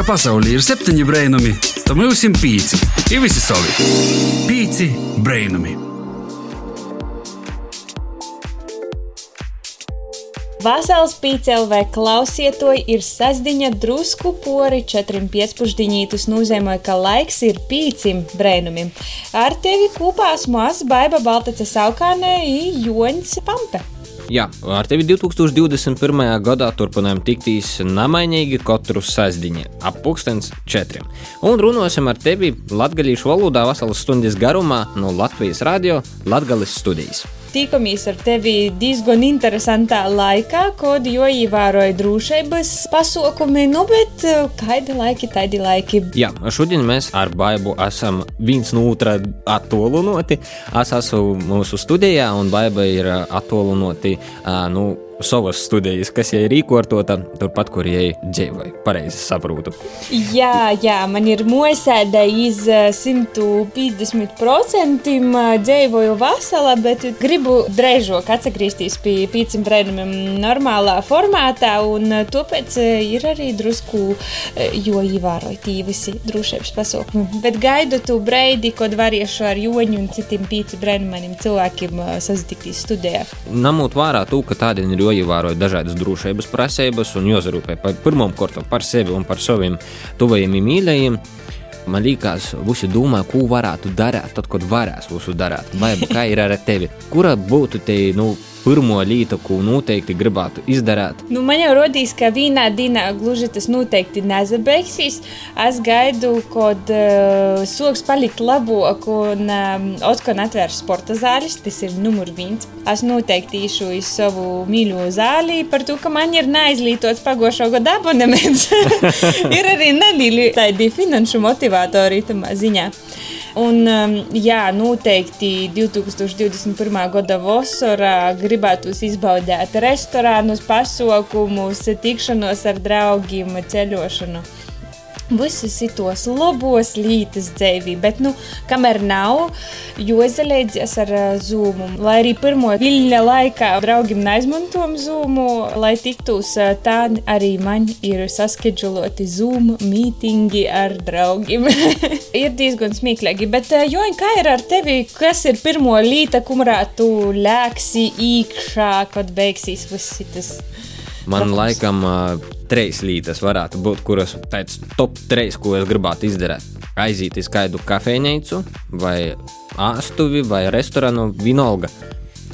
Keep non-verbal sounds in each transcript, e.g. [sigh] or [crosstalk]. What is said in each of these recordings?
ka pasaulē ir septiņi brainami, tad mums ir pieci. Ir visi savi. Pieci brainami. Vasāls pīcēlvē klausiet to ir sasdiņa drusku pori četrim piecpušdiņītus nozīmē, ka laiks ir pīcim brēnumim. Ar tevi kopā esmu es Baiba Baltace Saukānē i Joņs Pampe. Jā, ar tevi 2021. gadā turpinām tiktīs namainīgi katru sasdiņu, ap pulkstens četriem. Un runāsim ar tevi latgaļīšu valodā vasaras stundas garumā no Latvijas radio Latgales studijas. Tikamies ar tevi diezgan interesantā laikā, kad jau ievēroja drošības pasākumi, nu, bet eh, kādi laiki, tādi laiki. Jā, šodien mēs ar Baibu esam viens no otra attālināti. Es esmu mūsu studijā, un Baiba ir attālināti. Nu, savas studijas, kas jau ir rīkotota turpat, kur jau dzīvoja. Pareizi saprotu. Jā, jā, man ir mosēda iz 150% dzīvoju vasarā, bet gribu drēžok atgriezties pie pīcim brēnumiem normālā formātā, un tāpēc ir arī drusku, jo ievēroju tī visi drošības pasākumi. Bet gaidu tu breidi, kad variešu ar joņu un citiem pīci brēnumaniem cilvēkiem sazatikties studijā. Namūt vērā to, ka tādi ir jāievēro dažādas drošības prasības un jāzarūpē par pirmām kārtām par sevi un par saviem tuvajiem mīļajiem. Man liekas, visi domā, ko varētu darīt, tad, kad varēs visu darīt. Vai kā ir ar tevi? Kura būtu te, nu, pirmo lietu, ko noteikti gribētu izdarīt? Nu, man jau rodīs, ka vienā dienā gluži tas noteikti nezabeigsies. Es gaidu, kad uh, soks palikt labāk un um, Oskar atvērs sporta zāles. Tas ir numur viens. Es noteikti īšu uz savu mīļo zāli par to, ka man ir neaizlietots pagošo gadu abonements. [laughs] ir arī nelieli tādi finanšu motivatori tamā ziņā. Un, um, jā, noteikti 2021. gada vasarā gribētu izbaudīt restorānus, pasaukumus, tikšanos ar draugiem, ceļošanu visas tos labos lietas dzīvī, bet, nu, kamēr nav, jāizlaidzies ar zūmu. Lai arī pirmo viļņa laikā draugiem neizmantojam zūmu, lai tiktos tā, arī man ir saskedžuloti zūmu mītingi ar draugiem. [laughs] ir diezgan smieklīgi, bet, Joņ, kā ir ar tevi, kas ir pirmo līta, kumrā tu lēksi īkšā, kad beigsies viss tas? Man protams. laikam trīs lietas varētu būt, kuras pēc top 3, ko es gribētu izdarīt. Aiziet uz kādu kafejnīcu, vai āstuvi, vai restorānu, vienalga.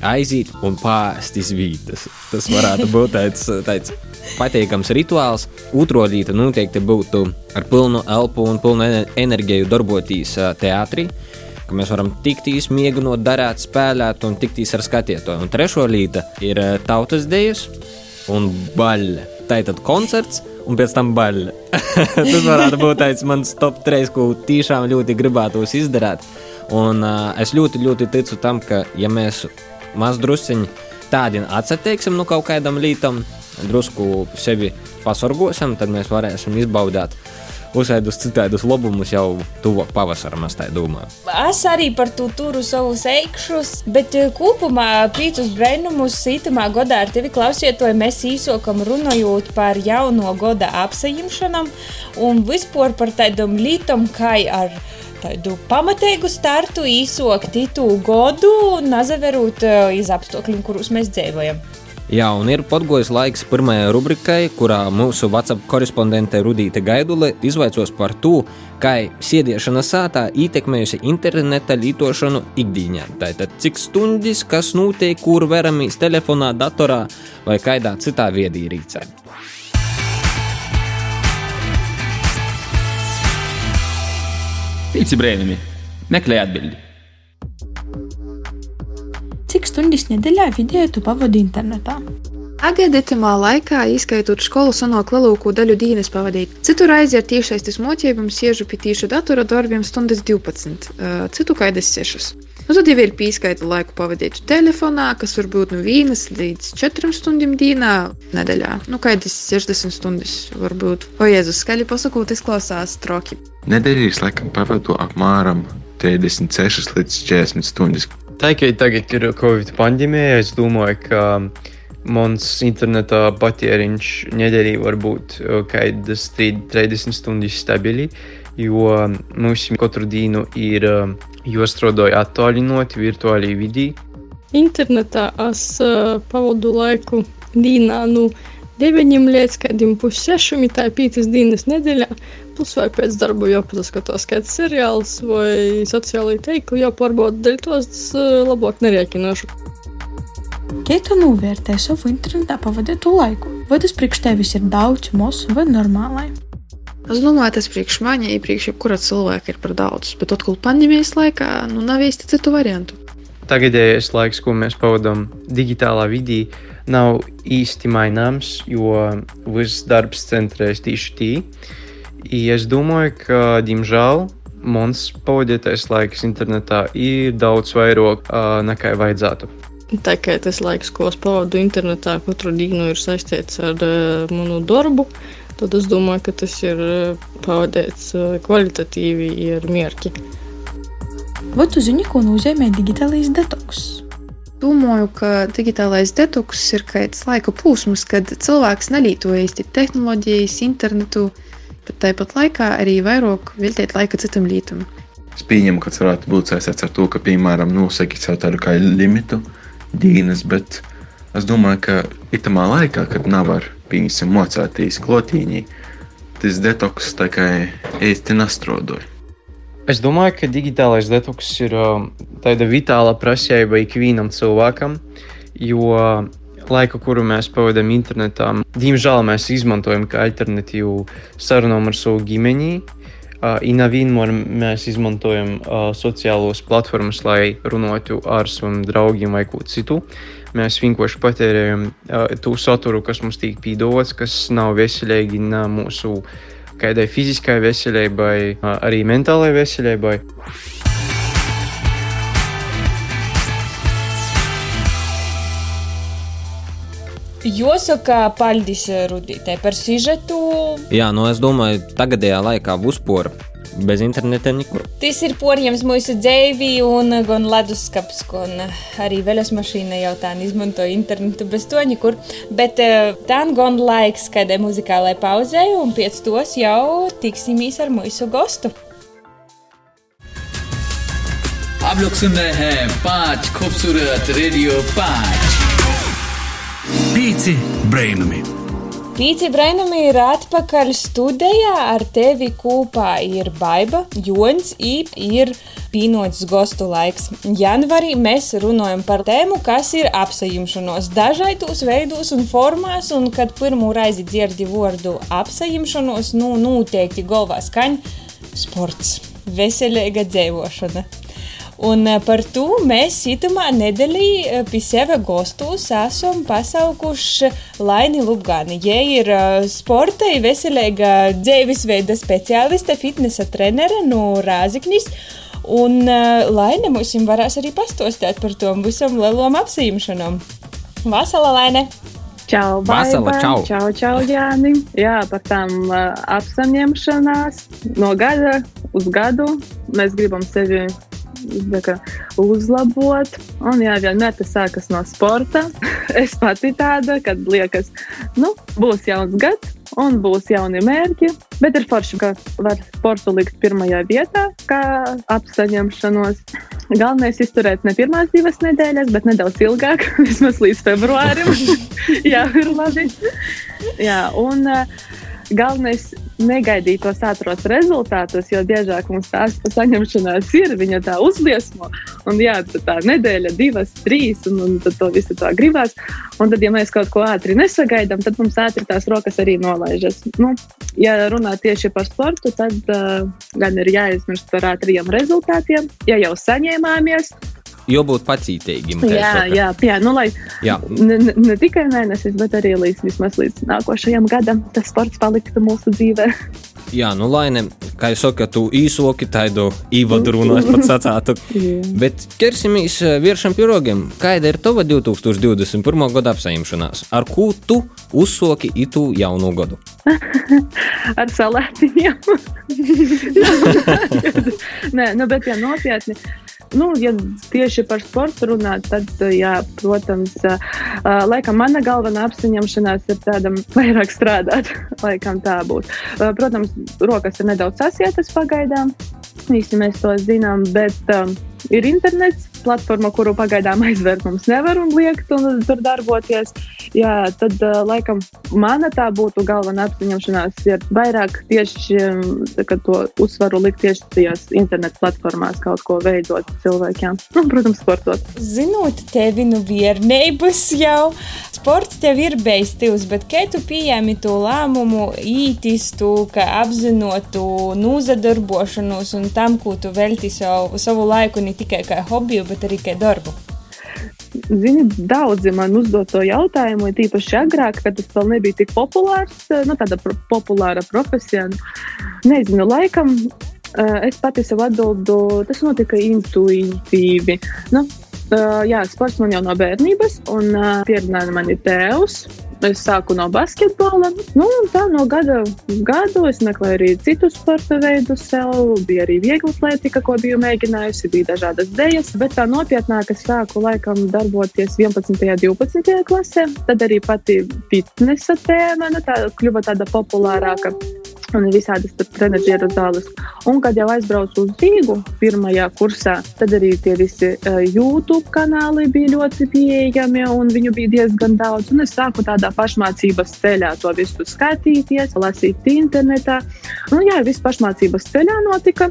Aiziet un pāriest iz vītas. Tas varētu būt tāds, tāds patīkams rituāls. Otro rītu noteikti būtu ar pilnu elpu un pilnu enerģiju darboties teātrī mēs varam tiktīs, miegnot, darīt, spēlēt un tiktīs ar skatītāju. Un trešo līta ir tautas dejas, un baļļa. Tā ir koncerts, un pēc tam baļļa. [laughs] Tas varētu būt tāds mans top 3, ko tiešām ļoti gribētos izdarīt. Un uh, es ļoti, ļoti ticu tam, ka, ja mēs maz drusciņi tādi atsateiksim no nu, kaut kādam lītam, drusku sevi pasorgosim, tad mēs varēsim izbaudīt uzsēdus citādus labumus jau tuvāk pavasaram, es tā domāju. Es arī par to turu savus eikšus, bet eh, kopumā pīcis brainumus itamā godā ar tevi klausiet, vai mēs īsokam runājot par jauno goda apsajimšanam un vispār par tādam lītam, kā ar tādu pamatīgu startu īsok titu godu, nazaverot eh, iz apstākļiem, kuros mēs dzīvojam. Jā, un ir podgojis laiks pirmajai rubrikai, kurā mūsu WhatsApp korespondente Rudīte Gaidule izvaicos par to, kā sēdiešana sātā ietekmējusi interneta lietošanu ikdienā. Tātad, cik stundas, kas notiek, kur veramies telefonā, datorā vai kādā citā viedierīcē. Pīci brēnumi, meklē atbildi! Cik stundas nedēļā video tu pavadi internetā. Agēdētamā laikā, izskaitot skolu, sanāk lielāko daļu dienas pavadīt. Citur aiziet tiešsaistes mocībām, siežu pie tīša datora darbiem stundas 12, citu kaidas 6. Nu, tad jau ir pieskaita laiku pavadīt telefonā, kas var būt no 1 līdz 4 stundām dienā, nedēļā. Nu, kaidas 60 stundas varbūt. O, Jēzus, skaļi pasakot, izklausās troki. Nedēļas laikam pavadu apmēram 36 līdz 40 stundas. Tā kā tagad ir Covid pandēmija, es domāju, ka Mans interneta patēriņš nedēļā var būt kādas 30 stundas stabili, jo mums katru dienu ir jāstrādā attālinot virtuālī vidī. Internetā es uh, pavadu laiku dienā no 9 līdz kādiem pussešiem, tā ir 5 dienas nedēļā. Plus vai pēc darba jāpaskatās kāds seriāls vai sociālai teikli, jāpārbauda dēļ tos labāk nerēķināšu. Kā tu novērtē savu internetā pavadītu laiku? Vai tas priekš tevis ir daudz, mos vai normālai? Es domāju, tas priekš maņa, priekš jebkura cilvēka ir par daudz, bet atkal pandēmijas laikā nu, nav īsti citu variantu. Tagadējais laiks, ko mēs pavadām digitālā vidī, nav īsti maināms, jo viss darbs centrējas tieši tī. I es domāju, ka, diemžēl, mans pavadītais laiks internetā ir daudz vairāk uh, nekā vajadzētu. Tā kā tas laiks, ko es pavadu internetā, katru dienu ir saistīts ar uh, manu darbu, tad es domāju, ka tas ir uh, pavadīts uh, kvalitatīvi ar mierki. Vai tu zini, ko nozīmē digitālais detoks? Domāju, ka digitālais detoks ir kāds laika posms, kad cilvēks nelīto īsti tehnoloģijas, internetu, bet tāpat laikā arī vairāk veltīt laika citam lietam. Es pieņemu, ka tas varētu būt saistīts ar to, ka, piemēram, nosaki sev tādu kā limitu dienas, bet es domāju, ka itamā laikā, kad nav var, pieņemsim, mocētīs klotīņī, tas detoks tā kā īsti nastrodoja. Es domāju, ka digitālais detoks ir tāda vitāla prasība ikvienam cilvēkam, jo laiku, kuru mēs pavadām internetā, diemžēl mēs izmantojam kā alternatīvu sarunām ar savu ģimeni. Uh, Inavienmēr mēs izmantojam sociālos platformas, lai runātu ar saviem draugiem vai ko citu. Mēs vienkārši patērējam to saturu, kas mums tiek pīdots, kas nav veselīgi mūsu kādai fiziskai veselībai, arī mentālai veselībai. Jāsaka, paldies Rudītē par sižetu. Jā, nu es domāju, tagadējā laikā būs pora. Bez interneta nekur. Tas ir porjams mūsu dzīvī, un gan leduskapis, gan arī veļas mašīna jau tā izmanto internetu bez to nekur. Bet eh, tā nu gan laiks, kad ir muzikālai pauzē, un pēc tos jau tiksimies ar mūsu gostu. Abloksundē, eh, pārķi, kopsurēt, radio pārķi. Pīci brainami. Pīci brainami ir atpakaļ studijā. Ar tevi kopā ir Baiva, Jons, ir pīnots gostu laiks. Janvarī mēs runājam par tēmu, kas ir apsajumšanos dažādos veidos un formās, un kad pirmo reizi dzirdi vārdu apsajumšanos, nu noteikti galvā skaņ sports, veselīga dzīvošana. Un par to mēs itamā nedēļā pie sevi gostos esam pasaukuši Laini Lubgāni. Jie ir sporta, veselīga dzīvesveida speciāliste, fitnesa trenere no Rāziknis. Un Laine mums varēs arī pastostāt par to visam lielom apsīmšanam. Vasala, Laine! Čau, Vasala, čau. čau, čau, Jāni. Jā, par tām uh, apsaņemšanās no gada uz gadu mēs gribam sevi kā, uzlabot. Un jā, vienmēr tas sākas no sporta. [laughs] es pati tāda, kad liekas, nu, būs jauns gads. Un būs jauni mērķi, bet ir forši, ka var sportu likt pirmajā vietā, kā apsaņemšanos. Galvenais ir izturēt ne pirmās divas nedēļas, bet nedaudz ilgāk, [laughs] vismaz līdz februārim. [laughs] Jā, ir labi. Jā, un uh, galvenais negaidīt tos ātros rezultātus, jo biežāk mums tās saņemšanās ir, viņa tā uzliesmo. Un jā, tā nedēļa, divas, trīs, un, un tad to visu tā gribās. Un tad, ja mēs kaut ko ātri nesagaidām, tad mums ātri tās rokas arī nolaižas. Nu, ja runā tieši par sportu, tad uh, gan ir jāizmirst par ātriem rezultātiem. Ja jau saņēmāmies, Jābūt pacītīgam. Jā, jā, jā, nu, lai Jā. ne, ne, tikai mēnesis, bet arī līdz, vismaz līdz nākošajam gadam tas sports paliktu mūsu dzīvē. Jā, nu, Laine, kā jūs sakat, tu īsoki tādu īvadu runu, es pats sacātu. [laughs] Bet ķersimies virsam pirogiem. Kāda ir tava 2021. gada apsaimšanās? Ar ko tu uzsoki itu jaunu gadu? [laughs] ar salātiņiem. [laughs] Nē, nu, bet ja nopietni. Nu, ja tieši par sportu runāt, tad, jā, protams, laikam mana galvenā apziņemšanās ir tāda vairāk strādāt, laikam tā būtu. Protams, rokas ir nedaudz sasietas pagaidām, visi mēs to zinām, bet um, ir internets, platforma, kuru pagaidām [laughs] aizvērt mums nevar un liekt un tur darboties. Jā, tad uh, laikam mana tā būtu galvenā apziņošanās, ir vairāk tieši kā, to uzsvaru likt tieši tajās internetu platformās kaut ko veidot cilvēkiem. [laughs] Nu, protams, sportot. Zinot tevi nu viernības jau, sports tev ir beigts, bet kā tu pieņemi to lēmumu ītistu, ka apzinotu nozadarbošanos un tam, ko tu velti savu, savu laiku ne tikai kā hobiju, bet arī kā darbu? Zini, daudzi man uzdod to jautājumu, tīpaši agrāk, kad tas vēl nebija tik populārs, nu, tāda pro populāra profesija. Nezinu, laikam es pati sev atbildu, tas notika intuitīvi. Nu, jā, sports man jau no bērnības, un pieredzināja mani tēvs. Es sāku no basketbola. Nu, tā no gada gadu es meklēju arī citus sporta veidus. Sev. Bija arī viegla atletika, ko biju mēģinājusi, bija dažādas dēļas. Bet tā nopietnāk es sāku laikam darboties 11. un 12. klasē. Tad arī pati fitnesa tēma nu, tā, kļuva tāda populārāka un visādas trenižieru zāles. Un, kad jau aizbraucu uz Rīgu pirmajā kursā, tad arī tie visi uh, YouTube kanāli bija ļoti pieejami, un viņu bija diezgan daudz. Un es sāku tādā pašmācības ceļā to visu skatīties, lasīt internetā. Un, jā, viss pašmācības ceļā notika.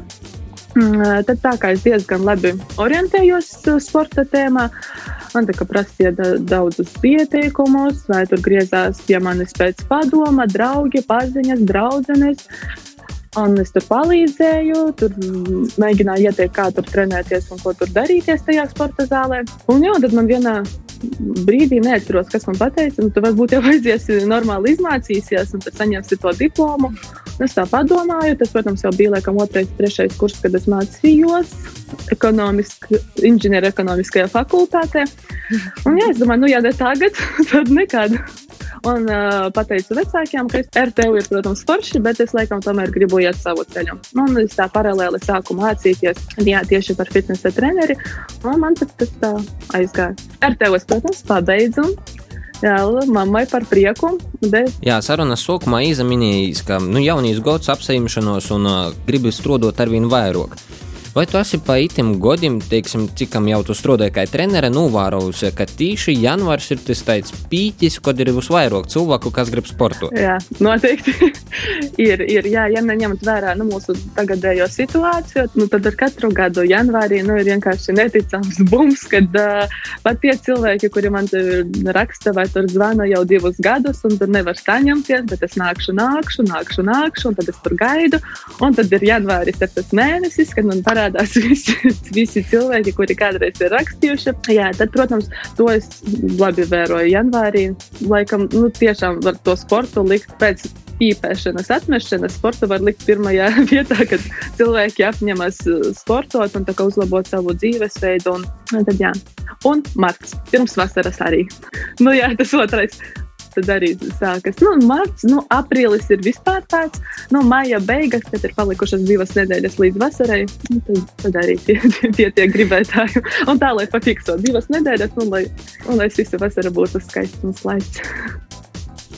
Mm, tad tā kā es diezgan labi orientējos sporta tēmā, man tā kā prasīja da daudzus pieteikumus, vai tur griezās pie manis pēc padoma, draugi, paziņas, draudzenes. Un es tur palīdzēju, tur mēģināju ieteikt, kā tur trenēties un ko tur darīties tajā sporta zālē. Un jā, tad man vienā brīdī neatceros, kas man teica, un tu varbūt jau aiziesi normāli izmācīsies, un tad saņemsi to diplomu. Es tā padomāju, tas, protams, jau bija laikam otrais, trešais kurs, kad es mācījos inženieru ekonomiskajā fakultātē. Un, jā, es domāju, nu, ja ne tagad, [laughs] tad nekad. Un uh, pateicu vecākiem, ka RTU ir, protams, forši, bet es laikam tomēr gribu iet savu ceļu. Un es tā paralēli sāku mācīties jā, tieši par fitnesa treneri, un man tas, tas tā aizgāja. RTU es, protams, pabeidzu. Jā, mammai par prieku. Bet... Jā, sarunas sākumā izminējis, ka nu, jaunīs gads apsaimšanos un uh, gribi strādāt arvien vairāk. Vai tu esi pa itim godam, teiksim, cikam jau tu strādāji kā trenere, novērojusi, ka tīši janvārs ir tas tāds pīķis, kad ir visvairāk cilvēku, kas grib sportot? Jā, noteikti. [laughs] ir, ir, jā, ja neņemt vērā nu, mūsu tagadējo situāciju, nu, tad ar katru gadu janvārī nu, ir vienkārši neticams [laughs] bums, kad uh, pat tie cilvēki, kuri man raksta vai tur zvana jau divus gadus, un tur nevar saņemties, bet es nākšu, nākšu, nākšu, nākšu, un tad es tur gaidu, un tad ir janvāris, tas mēnesis, kad man parādās parādās [laughs] visi, visi cilvēki, kuri kādreiz ir rakstījuši. Jā, tad, protams, to es labi vēroju janvārī. Laikam, nu, tiešām var to sportu likt pēc pīpēšanas, atmešanas. Sportu var likt pirmajā [laughs] vietā, kad cilvēki apņemas uh, sportot un uzlabot savu dzīvesveidu. Un tad, jā. un marts, pirms vasaras arī. nu, jā, tas otrais tad arī sākas. Nu, marts, nu, aprīlis ir vispār tāds, nu, maija beigas, kad ir palikušas divas nedēļas līdz vasarai. Nu, tad, tad arī tie, tie, tie, tie gribētāji. Un tā, lai patikso divas nedēļas, un lai, un lai visa vasara būtu skaists un slaids.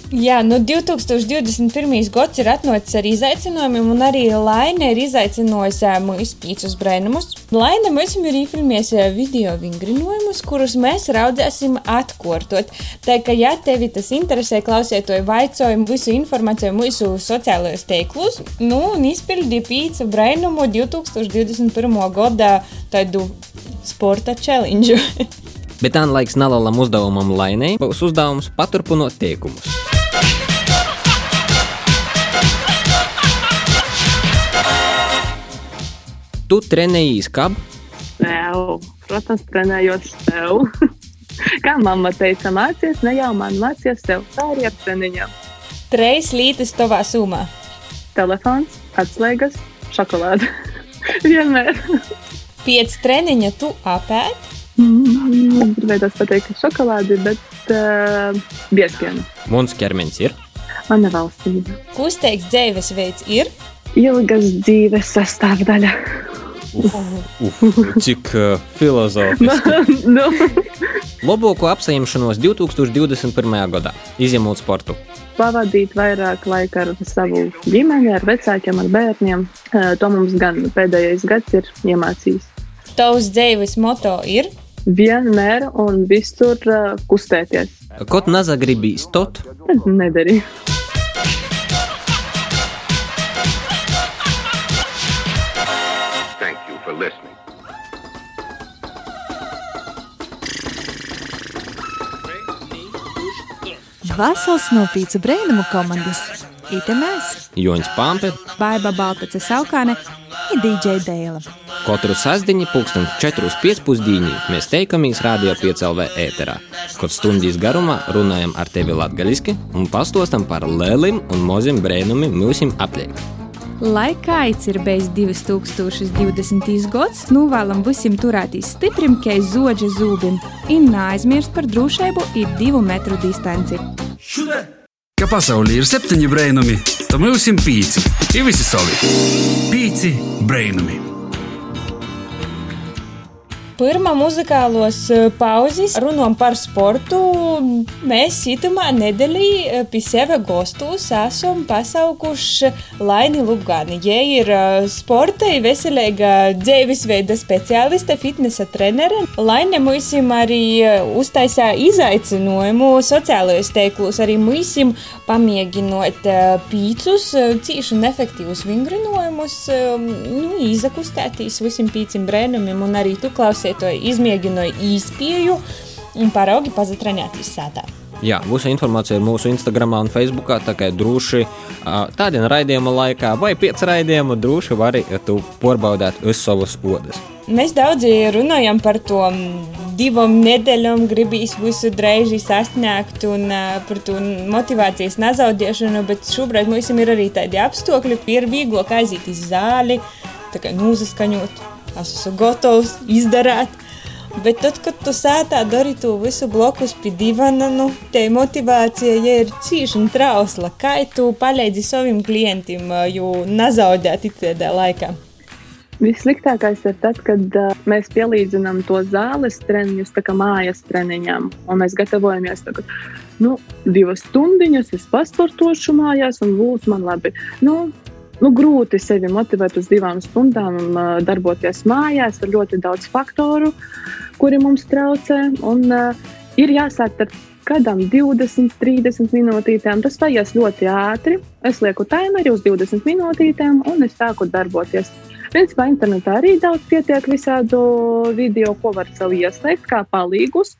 Jā, nu 2021. gads ir atnācis ar izaicinājumiem, un arī Laina ir izaicinājusi mūsu pīcis brēnumus. Laina mums ir īfilmies video vingrinojumus, kurus mēs raudzēsim atkārtot. Tā kā, ja tevi tas interesē, klausiet to vaicojumu, visu informāciju mūsu sociālajos teiklus, nu, un izpildi pīcu brēnumu 2021. gada tādu sporta challenge. [laughs] Bet tā laiks nelalam uzdevumam Lainai būs uzdevums paturpinot teikumus. Tu trenējies kab? Tev, protams, trenējot tev. [laughs] Kā mamma teica, mācies, ne jau man mācies tev, tā arī ar treniņām. Treis lītas tavā sumā. Telefons, atslēgas, šokolāde. [laughs] Vienmēr. Piec treniņa tu apēd? Gribētu pateikt, ka šokolādi, bet uh, biespienu. Mums ķermenis ir? Mana valstība. Kustīgs dzīvesveids ir ilgas dzīves sastāvdaļa. Uf, cik uh, filozofiski. [laughs] nu, Labāko apsaimšanos 2021. gadā, izņemot sportu. pavadīt vairāk laika ar savu ģimeni, ar vecākiem, ar bērniem. Eh, To mums gan pēdējais gads ir iemācījis. tavs dzīves moto ir Vienmēr un visur kustēties. Kaut nezagribīs tot, Tad nedarīju. Thank you for listening. Vasals no pīcu brēnumu komandas. Ite mēs, Joņš Pāmpe, Baiba Baltace Saukāne un DJ Dēla. Katru sastāvdiņu, pulksten 4.5. mēs teikamies Rādio 5LV ēterā. Kaut stundīs garumā runājam ar tevi latgaļiski un pastostam par lēlim un mozim brēnumi mūsim apliek. Lai kāds ir bijis 2020. gads, novēlam visiem turēties stiprim, kā zoģa zūbim, un neaizmirst par drošību un divu metru distanci. Ka pasaulē ir septiņi brainami, tad mums ir pīci. Ir visi savi. Pīci brainami. Pirmā muzikālos eh, pauzes runājam par sportu. Mēs itamā nedēļā pie sevi gostos esam pasaukuši Laini Lubgāni. Viņa ir eh, sporta, veselīga dzīvesveida speciāliste, fitnesa trenere. Laine mums arī eh, uztaisīja izaicinājumu sociālajos tīklos, arī mums pamēģinot pīcus, cīši un efektīvus vingrinājumus, nu, izakustētīs visiem pīcim brēnumiem un arī tu klausētoji izmēģināji īspēju un paraugi pazatrenētīs sētā. Jā, mūsu informācija ir mūsu Instagram un Facebook. Tā kā droši tādā raidījuma laikā vai pēc raidījuma droši var arī tu porbaudīt uz savas odas. Mēs daudz runājam par to divām nedēļām, gribīs visu drēži sasniegt un par to motivācijas nezaudēšanu, bet šobrīd mums ir arī tādi apstākļi, ka ir vieglāk aiziet uz zāli, tā kā nozaskaņot, es esmu gatavs izdarīt. Bet tad, kad tu sētā dari to visu blokus pie divana, nu, te motivācija ja ir cīši un trausla. Kā tu palīdzi saviem klientiem, jo nezaudēt tādā laikā? Vissliktākais ir tad, kad uh, mēs pielīdzinām to zāles treniņus mājas treniņam, un mēs gatavojamies tagad. Nu, divas stundiņas, es pasportošu mājās, un būs man labi. Nu, nu, grūti sevi motivēt uz divām stundām un uh, darboties mājās. Ir ļoti daudz faktoru, kuri mums traucē. Un, uh, ir jāsāk ar kādām 20, 30 minūtītēm. Tas paies ļoti ātri. Es lieku timeri uz 20 minūtītēm, un es sāku darboties. Principā internetā arī daudz pietiek visādu video, ko var sev ieslēgt, kā palīgus.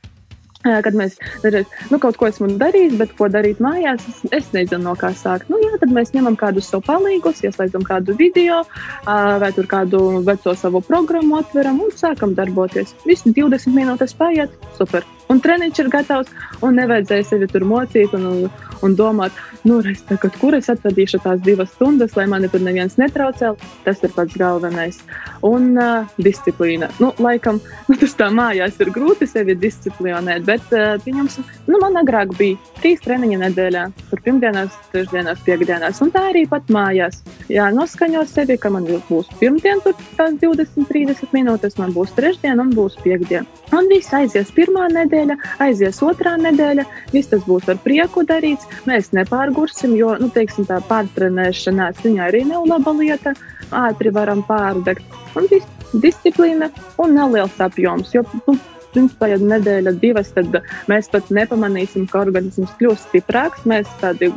[laughs] Kad mēs reiz, nu, kaut ko esam darījis, bet ko darīt mājās, es, es nezinu, no kā sākt. Nu, jā, tad mēs ņemam kādus savu palīgus, ieslēdzam kādu video, vai tur kādu veco savu programmu atveram un sākam darboties. Visi 20 minūtes paiet, super. Un treniņš ir gatavs, un nevajadzēja sevi tur mocīt un, un domāt, nu, reiz tagad, kur es atvadīšu tās divas stundas, lai mani tur neviens netraucē. Tas ir pats galvenais. Un uh, disciplīna. Nu, laikam, nu, tas tā mājās ir grūti sevi disciplinēt, bet, uh, pieņemsim, nu, man agrāk bija trīs treniņa nedēļā. Tur pirmdienās, trešdienās, piekdienās, un tā arī pat mājās. Jā, noskaņo sevi, ka man būs pirmdien, tur tās 20, 30 minūtes, man būs trešdiena un būs piekdiena. Un viss aizies pirmā nedēļa, aizies otrā nedēļa, viss tas būs ar prieku darīts. Mēs nepārgursim, jo, nu, teiksim, tā pārtrenēšanās viņa arī nav laba lieta. Ātri varam pārdegt. Un viss disciplīna un neliels apjoms. Jo, nu, Principā, ja nedēļa, divas, tad mēs pat nepamanīsim, ka organisms kļūst stiprāks. Mēs tādi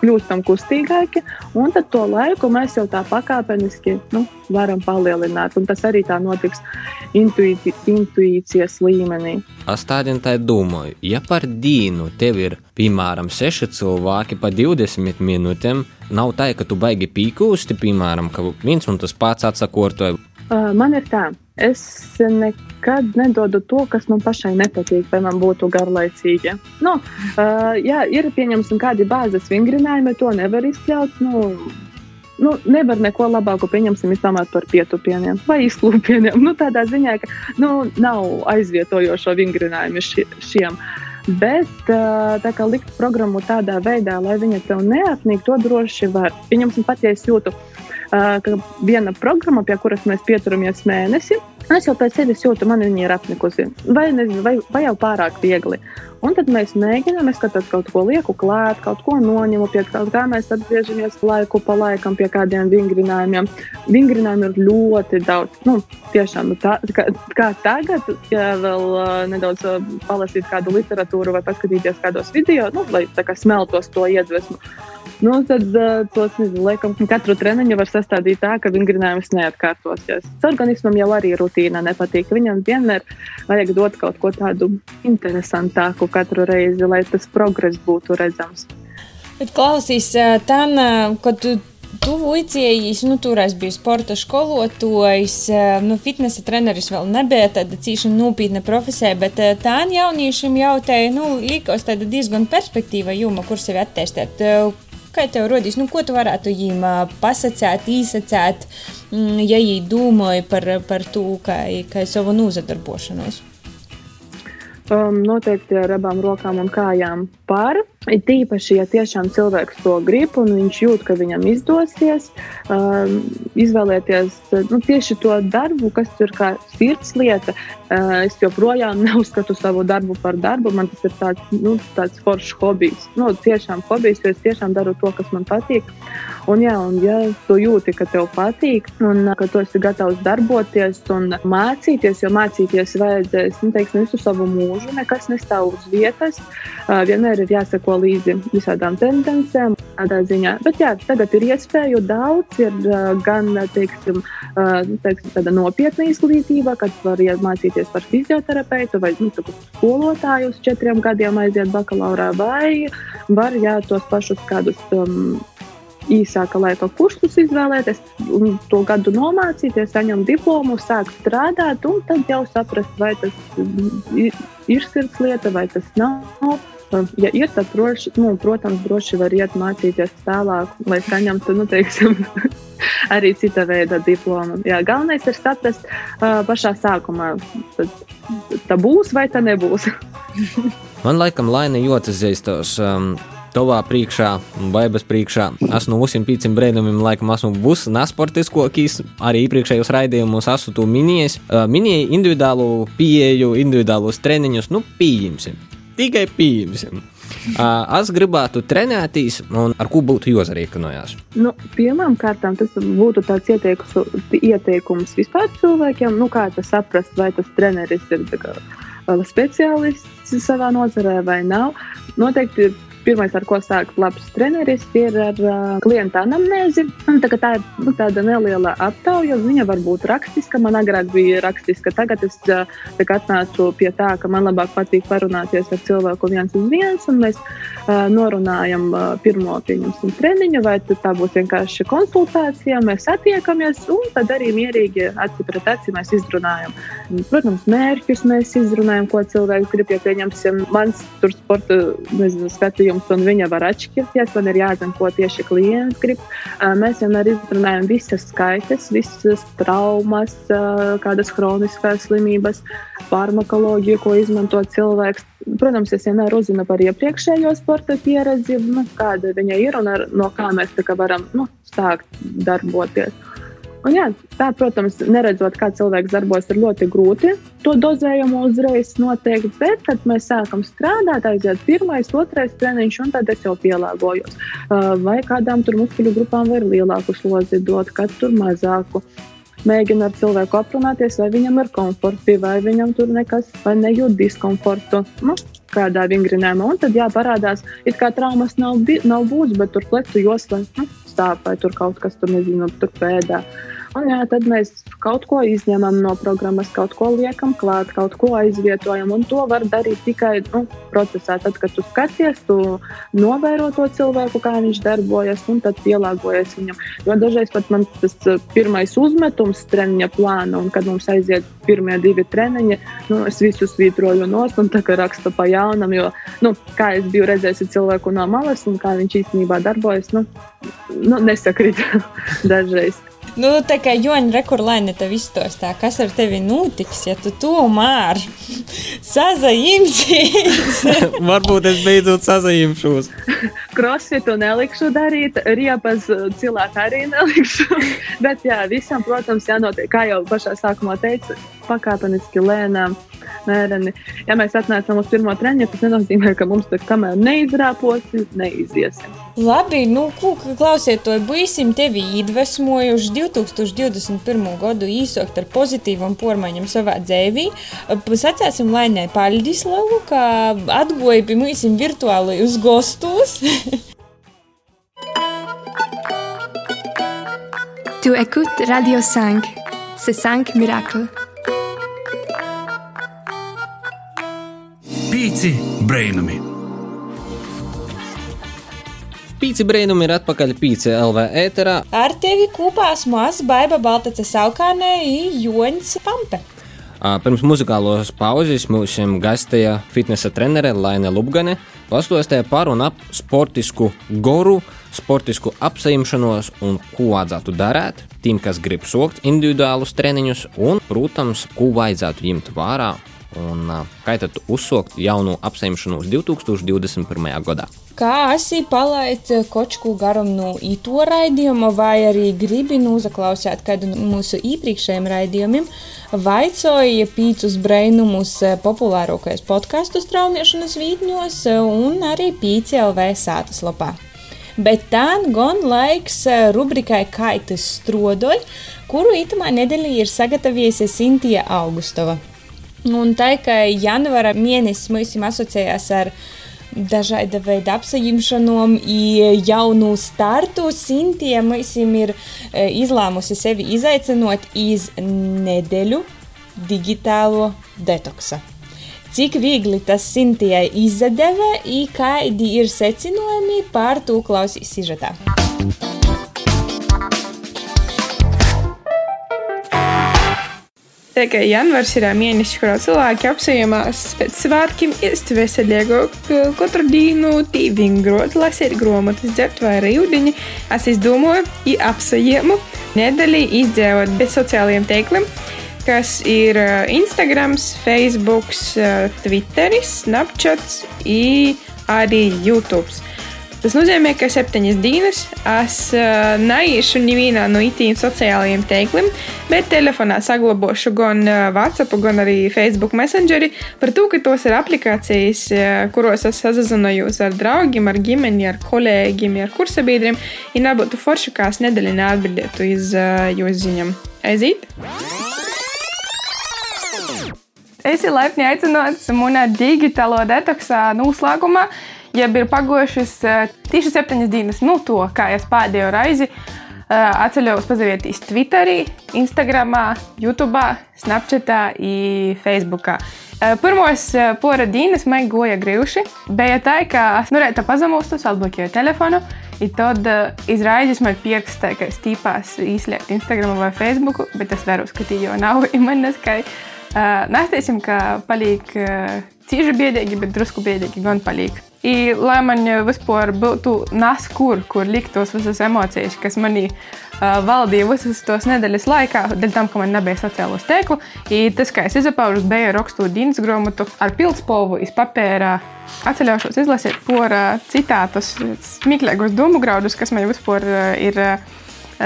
kļūstam kustīgāki, un tad to laiku mēs jau tā pakāpeniski nu, varam palielināt. Un tas arī tā notiks intuīci, intuīcijas līmenī. Es tādien tā domāju, ja par dienu tev ir piemēram 6 cilvēki pa 20 minūtēm, nav tā, ka tu baigi pīkūsti, piemēram, ka viens un tas pats atsakortoja. Uh, man ir tā, es nekad nedodu to, kas man pašai nepatīk, vai man būtu garlaicīgi. Nu, uh, jā, ir pieņemsim kādi bāzes vingrinājumi, to nevar izkļaut. Nu, nu, nevar neko labāku pieņemsim, izdomāt par pietupieniem vai izklūpieniem. Nu, tādā ziņā, ka nu, nav aizvietojošo vingrinājumu ši, šiem. Bet tā kā likt programmu tādā veidā, lai viņa tev neapnīk, to droši var. Pieņemsim, pat ja es jūtu, ka viena programma, pie kuras mēs pieturamies mēnesi, es jau pēc sevis jūtu, man viņa ir apnikusi, vai, nezinu, vai, vai jau pārāk viegli. Un tad mēs mēģinām, es kaut, kaut ko lieku klāt, kaut ko noņemu, pie kaut kā mēs atgriežamies laiku pa laikam pie kādiem vingrinājumiem. Vingrinājumi ir ļoti daudz. Nu, tiešām, tā, kā, kā tagad, ja vēl uh, nedaudz uh, palasīt kādu literatūru vai paskatīties kādos video, nu, lai tā kā smeltos to iedvesmu. Nu, tad uh, tos nezinu, laikam, katru treniņu var sastādīt tā, ka vingrinājums neatkārtosies. Organismam jau arī rutīna nepatīk. Viņam vienmēr vajag dot kaut ko tādu interesantāku katru reizi, lai tas progress būtu redzams. Bet klausīs, tā, kad tu Tu uicējies, nu, toreiz bija sporta skolotājs, nu, fitnesa treneris vēl nebija tāda cīša nopietna profesija, bet tā jauniešiem jau te, nu, likos tāda diezgan perspektīva juma, kur sevi attēstēt. Kā tev rodīs, nu, ko tu varētu viņiem pasakāt, īsacēt, mm, ja viņi domāja par, par to, kā, kā savu nozadarbošanos? Um, noteikti ar abām rokām un kājām par. Ir tīpaši, ja tiešām cilvēks to grib un viņš jūt, ka viņam izdosies um, izvēlēties nu, tieši to darbu, kas ir kā sirds lieta. Uh, es joprojām [laughs] neuzskatu savu darbu par darbu. Man tas ir tāds, nu, tāds foršs hobijs. Nu, tiešām hobijs, jo es tiešām daru to, kas man patīk. Un, jā, un ja tu jūti, ka tev patīk un ka tu esi gatavs darboties un mācīties, jo mācīties vajadzēs nu, teiksim, visu savu mūžu, nekas nestāv uz vietas. Uh, vienmēr ir jāseko līdzi visādām tendencēm. Bet jā, tagad ir iespēju daudz, ir gan teiksim, uh, teiksim, tāda nopietna izglītība, kad var mācīties par fizioterapeitu vai nu, skolotāju uz četriem gadiem aiziet bakalaurā, vai var jā, tos pašus kādus. Um, īsāka laika kursus izvēlēties, to gadu nomācīties, saņemt diplomu, sākt strādāt, un tad jau saprast, vai tas ir sirds lieta vai tas nav. Ja ir, tad, droši, nu, protams, droši var iet mācīties tālāk, lai saņemtu, nu, teiksim, [laughs] arī cita veida diplomu. Jā, galvenais ir saprast uh, pašā sākumā, tad, tā būs vai tā nebūs. [laughs] Man laikam laina jūtas zīstos. Um, Tavā priekšā, baigās priekšā. Esmu no visiem pīciem brīnumiem, laikam, esmu būs nesportiskākais. Arī iepriekšējos raidījumos esmu to minējis. Uh, minēju individuālu pieeju, individuālus treniņus, nu, pieņemsim. Tikai pieņemsim. Es gribētu trenēties, un ar ko būtu jāsarīkojas? Nu, Pirmām kārtām tas būtu tāds ieteikums, ieteikums vispār cilvēkiem, nu, kā saprast, vai tas treneris ir speciālists savā nozarē vai nav. Noteikti Pirmais, ar ko sāk labs treneris, ir ar uh, klienta anamnēzi. Tā, tā ir nu, tāda neliela aptauja. Viņa var būt rakstiska. Man agrāk bija rakstiska. Tagad es uh, atnācu pie tā, ka man labāk patīk parunāties ar cilvēku viens uz viens. Mēs uh, norunājam uh, pirmo pieņemsim treniņu, vai tā būs vienkārši konsultācija. Mēs attiekamies un tad arī mierīgi aci pret aci mēs izrunājam. Protams, mērķus mēs izrunājam, ko cilvēks grib. Ja pieņemsim mans tur sporta nezinu, skatījums uzdevums, un viņa var atšķirties. Man ir jāzina, ko tieši klients grib. Mēs vienmēr izrunājam visas skaitas, visas traumas, kādas chroniskās slimības, farmakoloģiju, ko izmanto cilvēks. Protams, es vienmēr uzzinu par iepriekšējo sporta pieredzi, nu, kāda viņa ir un ar, no kā mēs varam nu, sākt darboties. Un, jā, tā, protams, neredzot, kā cilvēks darbojas, ir ļoti grūti to dozējumu uzreiz noteikt. Bet, kad mēs sākam strādāt, aiziet pirmais, otrais treniņš, un tad es jau pielāgojos. Uh, vai kādām tur muskuļu grupām var lielāku slodzi dot, kad tur mazāku. Mēģina ar cilvēku aprunāties, vai viņam ir komforti, vai viņam tur nekas, vai nejūt diskomfortu. Nu, kādā vingrinājumā, un tad jāparādās, it kā traumas nav, nav būs, bet tur plecu josla nu, stāv vai tur kaut kas tur, nezinu, tur pēdā. Un, jā, tad mēs kaut ko izņemam no programmas, kaut ko liekam klāt, kaut ko aizvietojam. Un to var darīt tikai nu, procesā. Tad, kad tu skaties, tu novēro to cilvēku, kā viņš darbojas, un tad pielāgojies viņam. Jo dažreiz pat man tas uh, pirmais uzmetums treniņa plāna, un kad mums aiziet pirmie divi treniņi, nu, es visu svītroju nost un tā kā rakstu pa jaunam. Jo, nu, kā es biju redzējis cilvēku no malas un kā viņš īstenībā darbojas, nu, nu nesakrīt [laughs] dažreiz. Nu, tā kā Joņa rekurlaina tev izstostā, kas ar tevi notiks, ja tu tomēr [laughs] sazajimsies. [laughs] Varbūt es beidzot sazajimšos. [laughs] Crossfitu nelikšu darīt, riepas cilvēku arī nelikšu. Bet jā, visam, protams, jānotiek, kā jau pašā sākumā teicu, pakāpeniski lēnām mēreni. Ja mēs atnācām uz pirmo treniņu, tas nenozīmē, ka mums tur kamēr neizrāposim, neiziesim. Labi, nu, klausiet, to būsim tevi iedvesmojuši 2021. gadu īsokt ar pozitīvam pormaiņam savā dzēvī. Sacēsim Lainai Paļdislavu, ka atgoja pie mūsim virtuāli uz gostus. [laughs] Tu écoutes Radio 5, c'est 5 miracles. Pīci brainami! Pīci brainami ir atpakaļ Pīci LV ēterā. Ar tevi kopā esmu es, Baiba Baltace Saukānē, Joņs Pampe. Pirms muzikālos pauzes mums gastēja fitnesa trenere Laine Lubgane, pastāstīja par un ap sportisku goru, sportisku apsaimšanos un ko vajadzētu darīt tiem, kas grib sokt individuālus treniņus un, protams, ko vajadzētu ņemt vērā un kā tad uzsākt jaunu apsaimšanos 2021. gadā. Kā esi palaidis kočku garumu no īto raidījuma, vai arī gribi noklausīt kādu no mūsu iepriekšējiem raidījumiem, vaicoja pīcis brainumus populārākajos podkāstu straumēšanas vītņos un arī pīci LV sātas lapā. Bet tā gan laiks rubrikai Kaitas strodoļ, kuru itamā nedēļā ir sagatavojusi Sintija Augustova. Un tā kā janvāra mēnesis mums asociējās ar dažāda veida apsaimšanām, jaunu startu. Sintīja mums ir izlēmusi sevi izaicinot iz nedēļu digitālo detoksa. Cik viegli tas Sintijai izdeva, un kādi ir secinājumi par to klausīs sižetā. Tikai janvārs ir mēnesis, kurā cilvēki apsējamās pēc svētkiem, iest veselīgāk, katru dienu tīvingrot, lasīt grāmatas, dzert vairāk ūdeņa. Es izdomāju, i apsējēmu nedēļu izdzīvot bez sociālajiem teikliem, kas ir Instagram, Facebook, Twitter, Snapchat un arī YouTube. Tas nozīmē, ka septiņas dienas es uh, neiešu nevienā no itīm sociālajiem teikliem, bet telefonā saglabāšu gan WhatsApp, gan arī Facebook Messengeri par to, ka tos ir aplikācijas, kuros es sazinājos ar draugiem, ar ģimeni, ar kolēģiem, ar kursabiedriem, ja nebūtu forši, kā es nedēļu neatbildētu uz uh, jūsu ziņām. Aiziet! Es esmu laipni aicināts manā digitālo detoksā noslēgumā jeb ir pagojušas tieši septiņas dienas no to, kā es pēdējo reizi atceļos pazavietīs Twitterī, Instagram, YouTube, Snapchat un Facebook. Uh, pirmos pora dienas man goja grūši. Bija tā, ka es nu reizē pazemūstu, atbloķēju telefonu. I tad izrādījās, man pierakstā, ka es tīpās izslēgtu Instagram vai Facebook, bet es varu skatīt, jo nav [laughs] imanes, ka nestīsim, ka paliek cīži biedīgi, bet drusku biedīgi gan paliek. I, lai man vispār būtu nas, kur, kur likt tos visas emocijas, kas manī uh, valdīja visas tos nedēļas laikā, dēļ tam, ka man nebija sociālo steklu. I, tas, kā es izapaužu, bija rakstot dienas grāmatu ar pildspalvu iz papēra. Atceļaušos izlasīt por uh, citātus, smieklīgus domu graudus, kas man vispār uh, ir uh,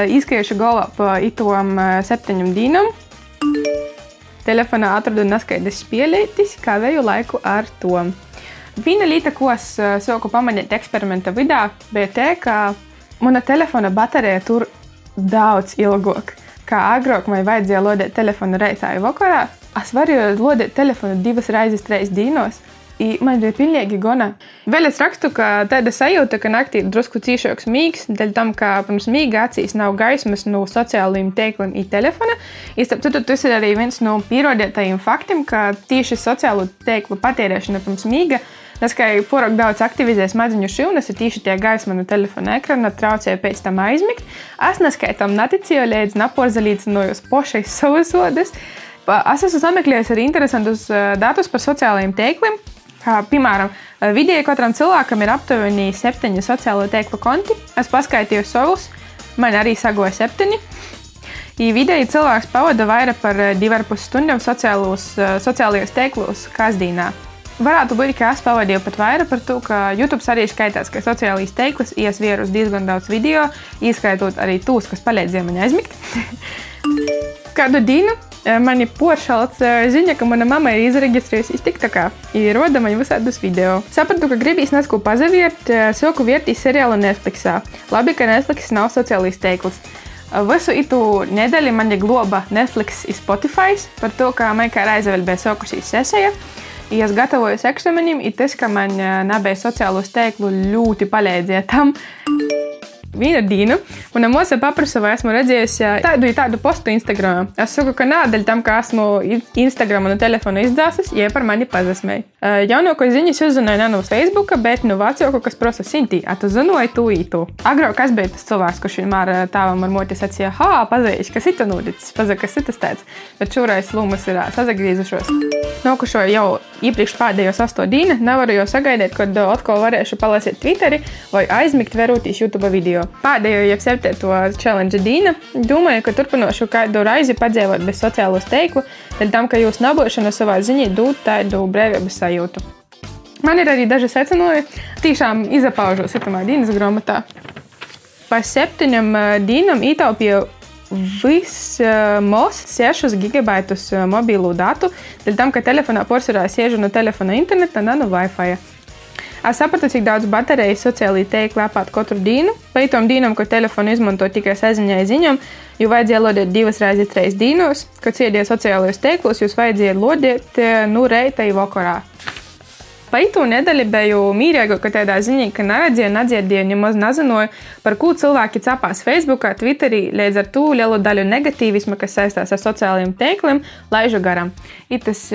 izskajuši galvā pa itom uh, septiņam dīnam. Telefonā atradu neskaidrs spēlētis, kā vēju laiku ar to. Viena lieta, ko es sāku pamanīt eksperimenta vidē, bija tā, ka mana telefona baterija tur daudz ilgāk. Kā agrāk man vajadzēja lodēt telefonu reizē vakarā, es varēju lodēt telefonu divas reizes, trīs dienos. Man bija pilnīgi gana. Vēl es rakstu, ka tāda sajūta, ka naktī ir drusku cīšāks mīgs, dēļ tam, ka pirms mīga acīs nav gaismas no sociālajiem teikliem un telefona. Īstenībā tas ir arī viens no pierādītajiem faktiem, ka tieši sociālo teiklu patērēšana pirms mīga Tas, ka porok daudz aktivizē smadzeņu šūnas, ir tieši tie gaisma no telefona ekrana, traucēja pēc tam aizmigt. Es neskaitam neticēju, līdz naporzalīdzinojos pošai [laughs] savas sodas. Es esmu sameklējis arī interesantus datus par sociālajiem teikliem. Kā, piemēram, vidēji katram cilvēkam ir aptuveni septiņi sociālo tīklu konti. Es paskaitīju savus, man arī sagoja septiņi. Ja vidēji cilvēks pavada vairāk par 2,5 stundām sociālos, sociālajos tīklos kasdīnā. Varētu būt, ka es pavadīju pat vairāk par to, ka YouTube arī skaitās, ka sociālais tīkls iesvieru diezgan daudz video, ieskaitot arī tos, kas palīdzēja man aizmigt. [laughs] Kādu dienu mani poršalts ziņa, ka mana mamma ir izreģistrējusies TikTokā. Ir roda man visādus video. Sapratu, ka gribīs nesko pazavirt, soku vērtīs seriālu Netflixā. Labi, ka Netflix nav sociālais tīkls. Visu itu nedēļu man globa Netflix un Spotify par to, kā man kā reize vēl bija sokusies sesija. Ja es gatavojos eksāmenim, ir tas, ka man nebija sociālo tīklu ļoti palīdzēja tam. Viena diena, un mūsu paprasa, vai esmu redzējusi tādu, tādu postu Instagram. Es saku, ka nādaļ tam, ka esmu Instagram un telefonu izdāsis, ja par mani pazasmēja. Jaunāko ziņas uzzināju no Facebook, bet no vecāku, kas prasa Sinti, a tu zināji to ītu. Agrāk kas bija tas cilvēks, kurš vienmēr tāvam ar moti sacīja, ha, pazīst, kas ir noticis, pazīst, kas ir tas tāds. Bet šoreiz lūmas ir sazagriezušos. Nākušo jau iepriekš pēdējos astoņu dienu, nevaru jau sagaidīt, kad atkal varēšu palasīt Twitteri vai aizmigt verūtīs YouTube video. Pēdējo, jau septīto challenge dīna, domāju, ka turpināšu kādu reizi padzīvot bez sociālo steiklu, dēļ tam, ka jūs nabūšana savā ziņā dod tādu brīvības sajūtu. Man ir arī daži secinājumi, tiešām izpaužos itamā dienas grāmatā. Pa septiņam dīnam ietaupīju vismaz 6 gigabaitus mobīlu datu, dēļ tam, ka telefonā porcelāna sēžu no telefona interneta, ne no Wi-Fi. Es sapratu, cik daudz baterijas sociālajā tīklā apāt katru dienu. Pēc dienam, ko telefonu izmanto tikai saziņai ziņām, jo vajadzēja lodēt divas reizes trīs dienos, kad sēdēja sociālajos tīklos, jūs vajadzēja lodēt nu reitā vakarā. Paitu nedēļu biju mīrīga, ka tādā ziņā, ka neredzēju, nedzirdēju, nemaz nezināju, par ko cilvēki cepās Facebook, Twitterī, līdz ar to lielu daļu negatīvismu, kas saistās ar sociālajiem tīkliem, laižu garam. I tas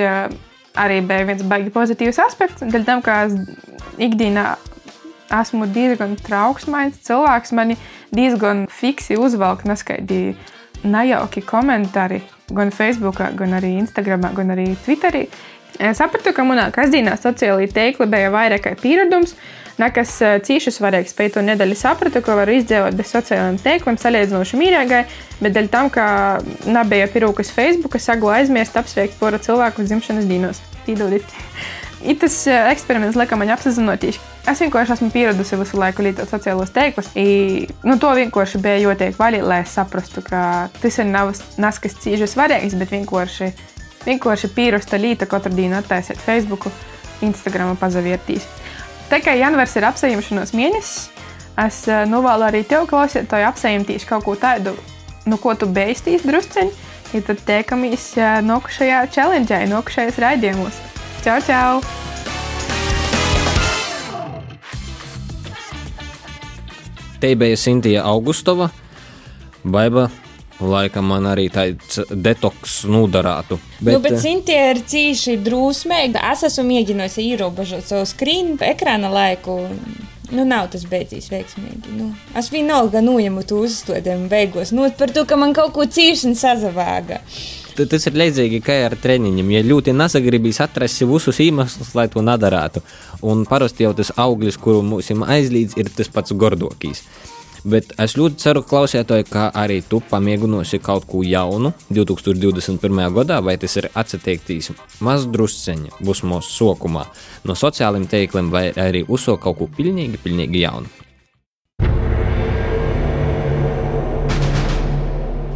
arī bija viens baigi pozitīvs aspekts, dēļ tam, ka es ikdienā esmu diezgan trauksmains cilvēks, mani diezgan fiksi uzvelk neskaidri nejauki komentāri gan Facebook, gan arī Instagram, gan arī Twitterī. Es sapratu, ka manā kasdienā sociālajā tīklā bija vairāk kā pieredums, nekas cīši svarīgs. Pēc to nedēļu sapratu, ka varu izdzīvot bez sociālajiem tīkliem, salīdzinoši mīļākai, bet dēļ tam, ka nebija pirūkas Facebook, saglu aizmirst apsveikt pora cilvēku dzimšanas dienos. Tīdodīt. I tas eksperiments lieka man apzināties. Es vienkārši esmu pieradusi visu laiku lietot sociālos tīklus. Nu, to vienkārši bija jātiek vaļā, lai saprastu, ka tas ir nav neskas cīņas svarīgs, bet vienkārši, vienkārši pierasta lieta katru dienu attaisīt Facebook, Instagram pazavērtīs. Tā kā janvārs ir apsējumšanās mēnesis, es novēlu arī tev, klausītāji, apsējumties kaut ko tādu, nu, ko tu beigstīs drusceņi. Ja tad tiekamies nākamajā challenge, nākamajos raidījumos. Čau, čau! Te bija Sintīna Augustova, Baiba. Laikam man arī tāds detoks nodarātu. Bet, nu, bet Sintīna ir cīši drūsmīga. Es esmu mēģinājusi ierobežot savu skrīnu ekrāna laiku. Nu, nav tas beidzies veiksmīgi. Nu, es vienalga noņemu to uzstādījumu beigās. Nu, par to, ka man kaut ko cīši savāga. Tas ir līdzīgi kā ar treniņiem. Ja ļoti nesagribīs atrast visus iemeslus, lai to nedarātu. Un parasti jau tas auglis, kuru mums aizlīdz, ir tas pats gordokīs. Bet es ļoti ceru, klausītāji, ka arī tu pamēģināsi kaut ko jaunu 2021. gadā, vai tas ir atsatiektīs maz drusceņi būs mūsu sokumā no sociālajiem teikliem, vai arī uzsākt kaut ko pilnīgi, pilnīgi jaunu.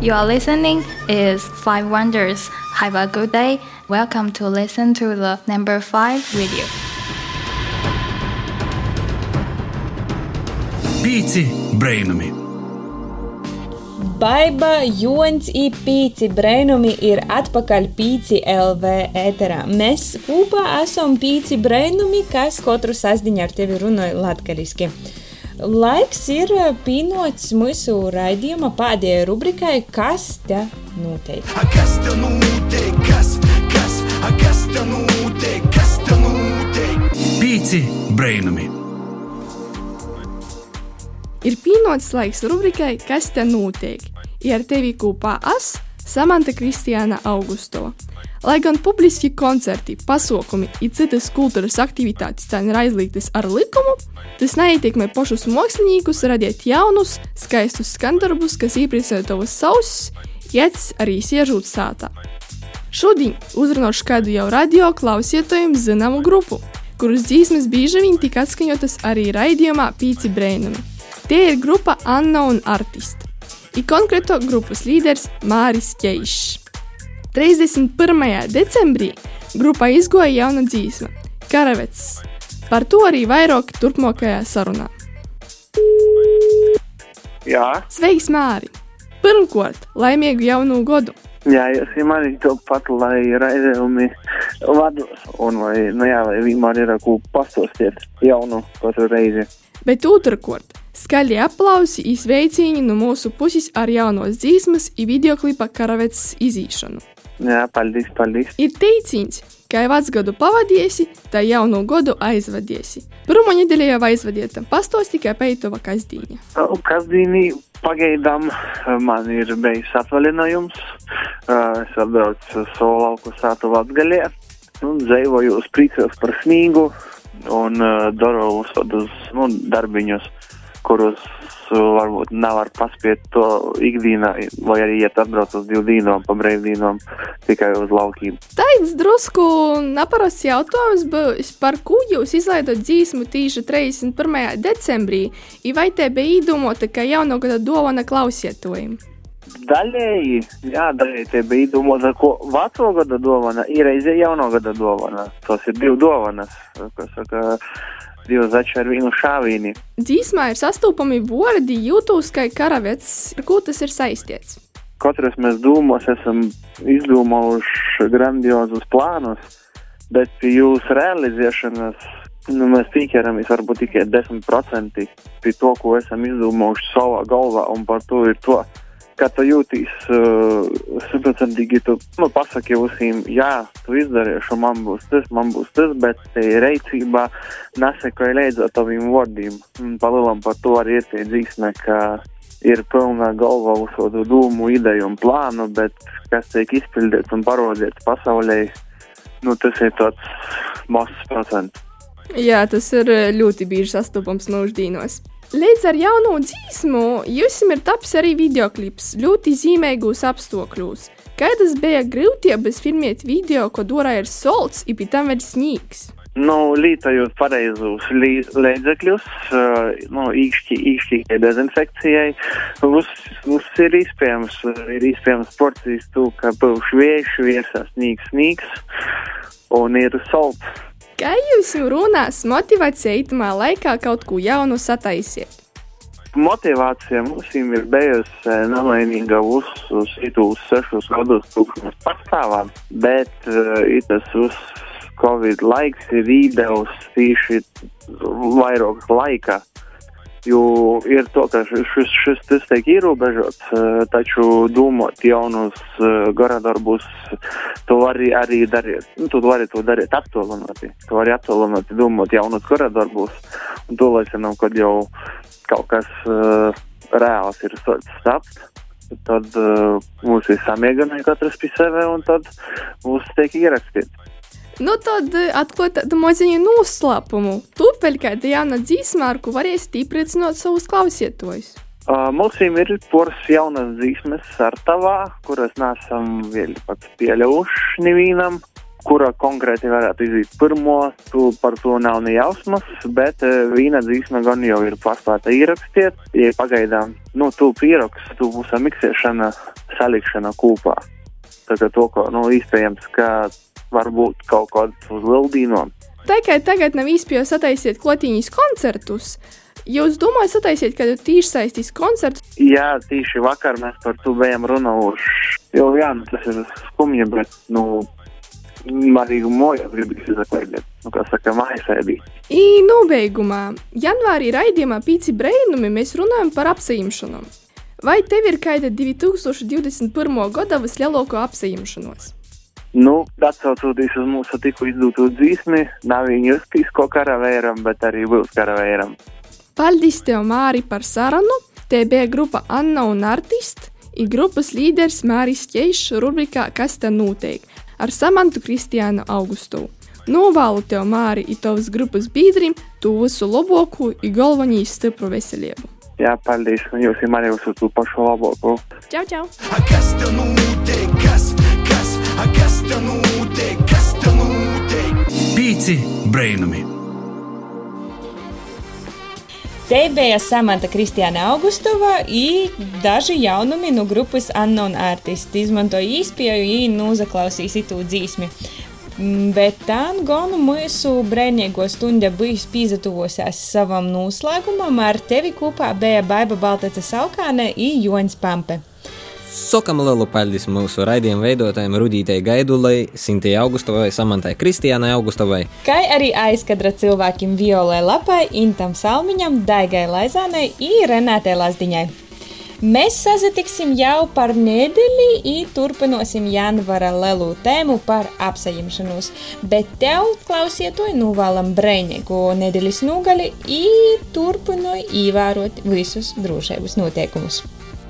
You are listening is Five Wonders. Have a good day. Welcome to listen to the number five radio. Pīci brainami! Baiba, Jons un Pīci brainumi ir atpakaļ Pīci LV ēterā. Mēs kopā esam Pīci brainumi, kas katru sasdiņu ar tevi runāja latgaliski. Laiks ir pienots mūsu raidījuma pēdējai rubrikai Kas te notiek? Kas te notiek? Kas, kas, kas te notiek? Kas te notiek? Pīci brainami! Ir pienācis laiks rubrikai Kas te notiek? Ja ar tevi kopā es, Samanta Kristiāna Augustova. Lai gan publiski koncerti, pasākumi un citas kultūras aktivitātes tā ir aizliegtas ar likumu, tas neietekmē pašus māksliniekus radīt jaunus, skaistus skandarbus, kas iepriecina tavas ausis, Jēdzis arī siežūt sātā. Šodien uzrunāšu kādu jau radio klausītājiem zināmu grupu, kuras dzīsmes bieži vien tika atskaņotas arī raidījumā Pīci Brēnumi. Tie ir grupa Unknown Artist. Ir konkrēto grupas līderis Māris Čeišs. 31. decembrī grupā izgoja jauna dzīsma - Karavets. Par to arī vairāk turpmākajā sarunā. Jā, Sveiks, Māri! Pirmkārt, laimīgu jauno gadu! jā, es arī to pat, lai raidījumi vados, un lai, nu jā, lai vienmēr ir ko pastostiet jaunu katru reizi. Bet otrkārt, skaļi aplausi izveicīņi no mūsu puses ar jaunos dzīsmas un videoklipa Karavets izīšanu. Jā, paldies, paldies. Ir teiciens, ka jau vecgadu pavadiesi, tā jaunu gadu aizvadiesi. Pirmo nedēļu jau aizvadieta, pastos tikai peitova kazdīņa. Kazdīnī pagaidām man ir bijis atvaļinājums. Uh, Es atbraucu savu lauku sātu Latgaļē. Nu, dzēvoju uz priecās par snīgu un uh, daru uz tādus nu, darbiņus, kurus uh, varbūt nevar paspiet to ikdienā, vai arī iet atbrauc uz divu dīnām, pa brīvdīnām, tikai uz laukiem. Tāds drusku neparasts jautājums būs, par ko jūs izlaidot dzīsmu tīši 31. decembrī, i vai te bija īdomota, ka jauno gada dovana klausietojiem? Daļēji, jā, daļēji tie bija domāta, ko veco gada dovana, ir reizē jauno gada dovana. Tas ir divi dovanas, kas saka, divi zači ar vienu šāvīni. Dzīsmā ir sastopami vārdi jūtos, kā karavets, ar ko tas ir saistīts. Katrs mēs domās esam izdomājuši grandiozus plānus, bet pie jūsu realizēšanas nu, mēs pieķeramies varbūt tikai 10% pie to, ko esam izdomājuši savā galvā, un par to ir to, ka tu jūties simtprocentīgi, uh, tu nu, pasaki visiem, jā, tu izdarīšu, man būs tas, man būs tas, bet reicībā nesekoja līdzi taviem vārdiem. Palielam par to arī ir tie dzīsme, ka ir pilna galva uzsodu dūmu, ideju un plānu, bet kas tiek izpildīts un parodīts pasaulē, nu, tas ir tāds mazs procents. Jā, tas ir eh, ļoti bieži sastopams mūždienos. Līdz ar jauno dzīsmu jums ir taps arī videoklips ļoti zīmīgos apstākļos. Kādas bija grūtības filmēt video, kad orā ir solts, un pēc tam vēl sniegs? Nu, lietojot pareizus lī- līdzekļus, uh, nu, īkšķīgai dezinfekcijai, viss ir iespējams. Ir iespējams porcijas to, ka būs vējš, viesās sniegs, sniegs un ir solts. Kā jūs runājat, motivācija itamā laikā kaut ko jaunu sataisiet? Motivācija mums ir bijusi eh, nemainīga visus šitos sešus gadus, kopš pastāvām, bet uh, tas uz Covid laiks ir īdevis tieši vairāk laika. Jo ir to, ka šis, šis tas tiek ierobežots, eh, taču domāt jaunus eh, garadarbus, to arī, arī darīt. Nu, tu vari to darīt attālināti. Tu vari attālināti domāt jaunus garadarbus, un to liecinām, kad jau kaut kas uh, reāls ir sapt. Tad uh, mums ir samieganai katrs pie sevi, un tad mums tiek ierakstīts. Nu, tad eh, atklāt tādu maziņu noslēpumu. Tūp vēl kāda jauna dzīsma, ar ko varēsiet iepriecināt savus klausītājus. Uh, mums ir poras jaunas dzīsmes sartavā, kuras nesam vēl pat pieļaujuši nevienam, kura konkrēti varētu iziet pirmo, tu par to nav ne jausmas, bet uh, viena dzīsme gan jau ir pārspēta ierakstiet, ja pagaidām, nu, tu pieraksts, tu būs miksēšana, salikšana kopā. Tagad to, ko, nu, iespējams, ka varbūt kaut kāds uz Lildīnom. Tā kā tagad nav īstenībā sataisiet klotīņas koncertus, jūs domājat sataisiet kādu tīšsaistis koncertu? Jā, tieši vakar mēs par to bijām runājuši. Jo, jā, nu, tas ir skumji, bet, nu, arī mojās gribas izakvēļēt, nu, kā saka, mājasēdī. I nobeigumā, janvārī raidījumā Pīci Breinumi mēs runājam par apsaimšanām. Vai tev ir kāda 2021. gada vislielāko apsaimšanos? Nu, atsaucoties uz mūsu tikko izdoto dzīsmi, nav viņa uzskatījis ko karavēram, bet arī būs karavēram. Paldies tev, Māri, par sarunu. Te bija grupa Anna un Artist, ir grupas līderis Māris Čeišs rubrikā Kas te notiek ar Samantu Kristiānu Augustu. Novēlu tev, Māri, un tavas grupas biedrim, to visu labāko un galvenīs stipru veselību. Jā, paldies, un jūs arī uz to pašu labāko. Čau, čau! Kas te notiek? Kas, te notiek? Pīci brainami! Te bija Samanta Kristiāna Augustova i daži jaunumi no grupas Unknown Artists. Izmantoja īspēju, ja nozaklausīs itū dzīsmi. Mm, Bet tā gonu mūsu brīvnieko stunda bijis pīzatuvosies savam noslēgumam. Ar tevi kopā bija Baiba Baltaca Saukāne i Joņs Pampe. Sokam lielu paldies mūsu raidījuma veidotājiem Rudītei Gaidulai, Sintei Augustovai, Samantai Kristiānai Augustovai. Kā arī aizkadra cilvēkiem Violai Lapai, Intam Salmiņam, Daigai Laizānei un Renātei Lazdiņai. Mēs sazatiksim jau par nedēļu, un turpināsim janvāra lielu tēmu par apsaimšanos. Bet tev, klausietoji, novēlam brīvīgu nedēļas nogali un turpināj ievērot visus drošības noteikumus.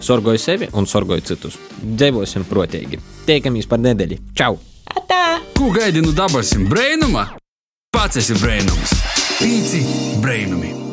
Sorgoju sevi un sorgoju citus. Dzīvosim protīgi. Tiekamies par nedēļu. Čau! Atā! Ko gaidi no dabasim brainuma? Pats esi brainums! Pīci brainumi!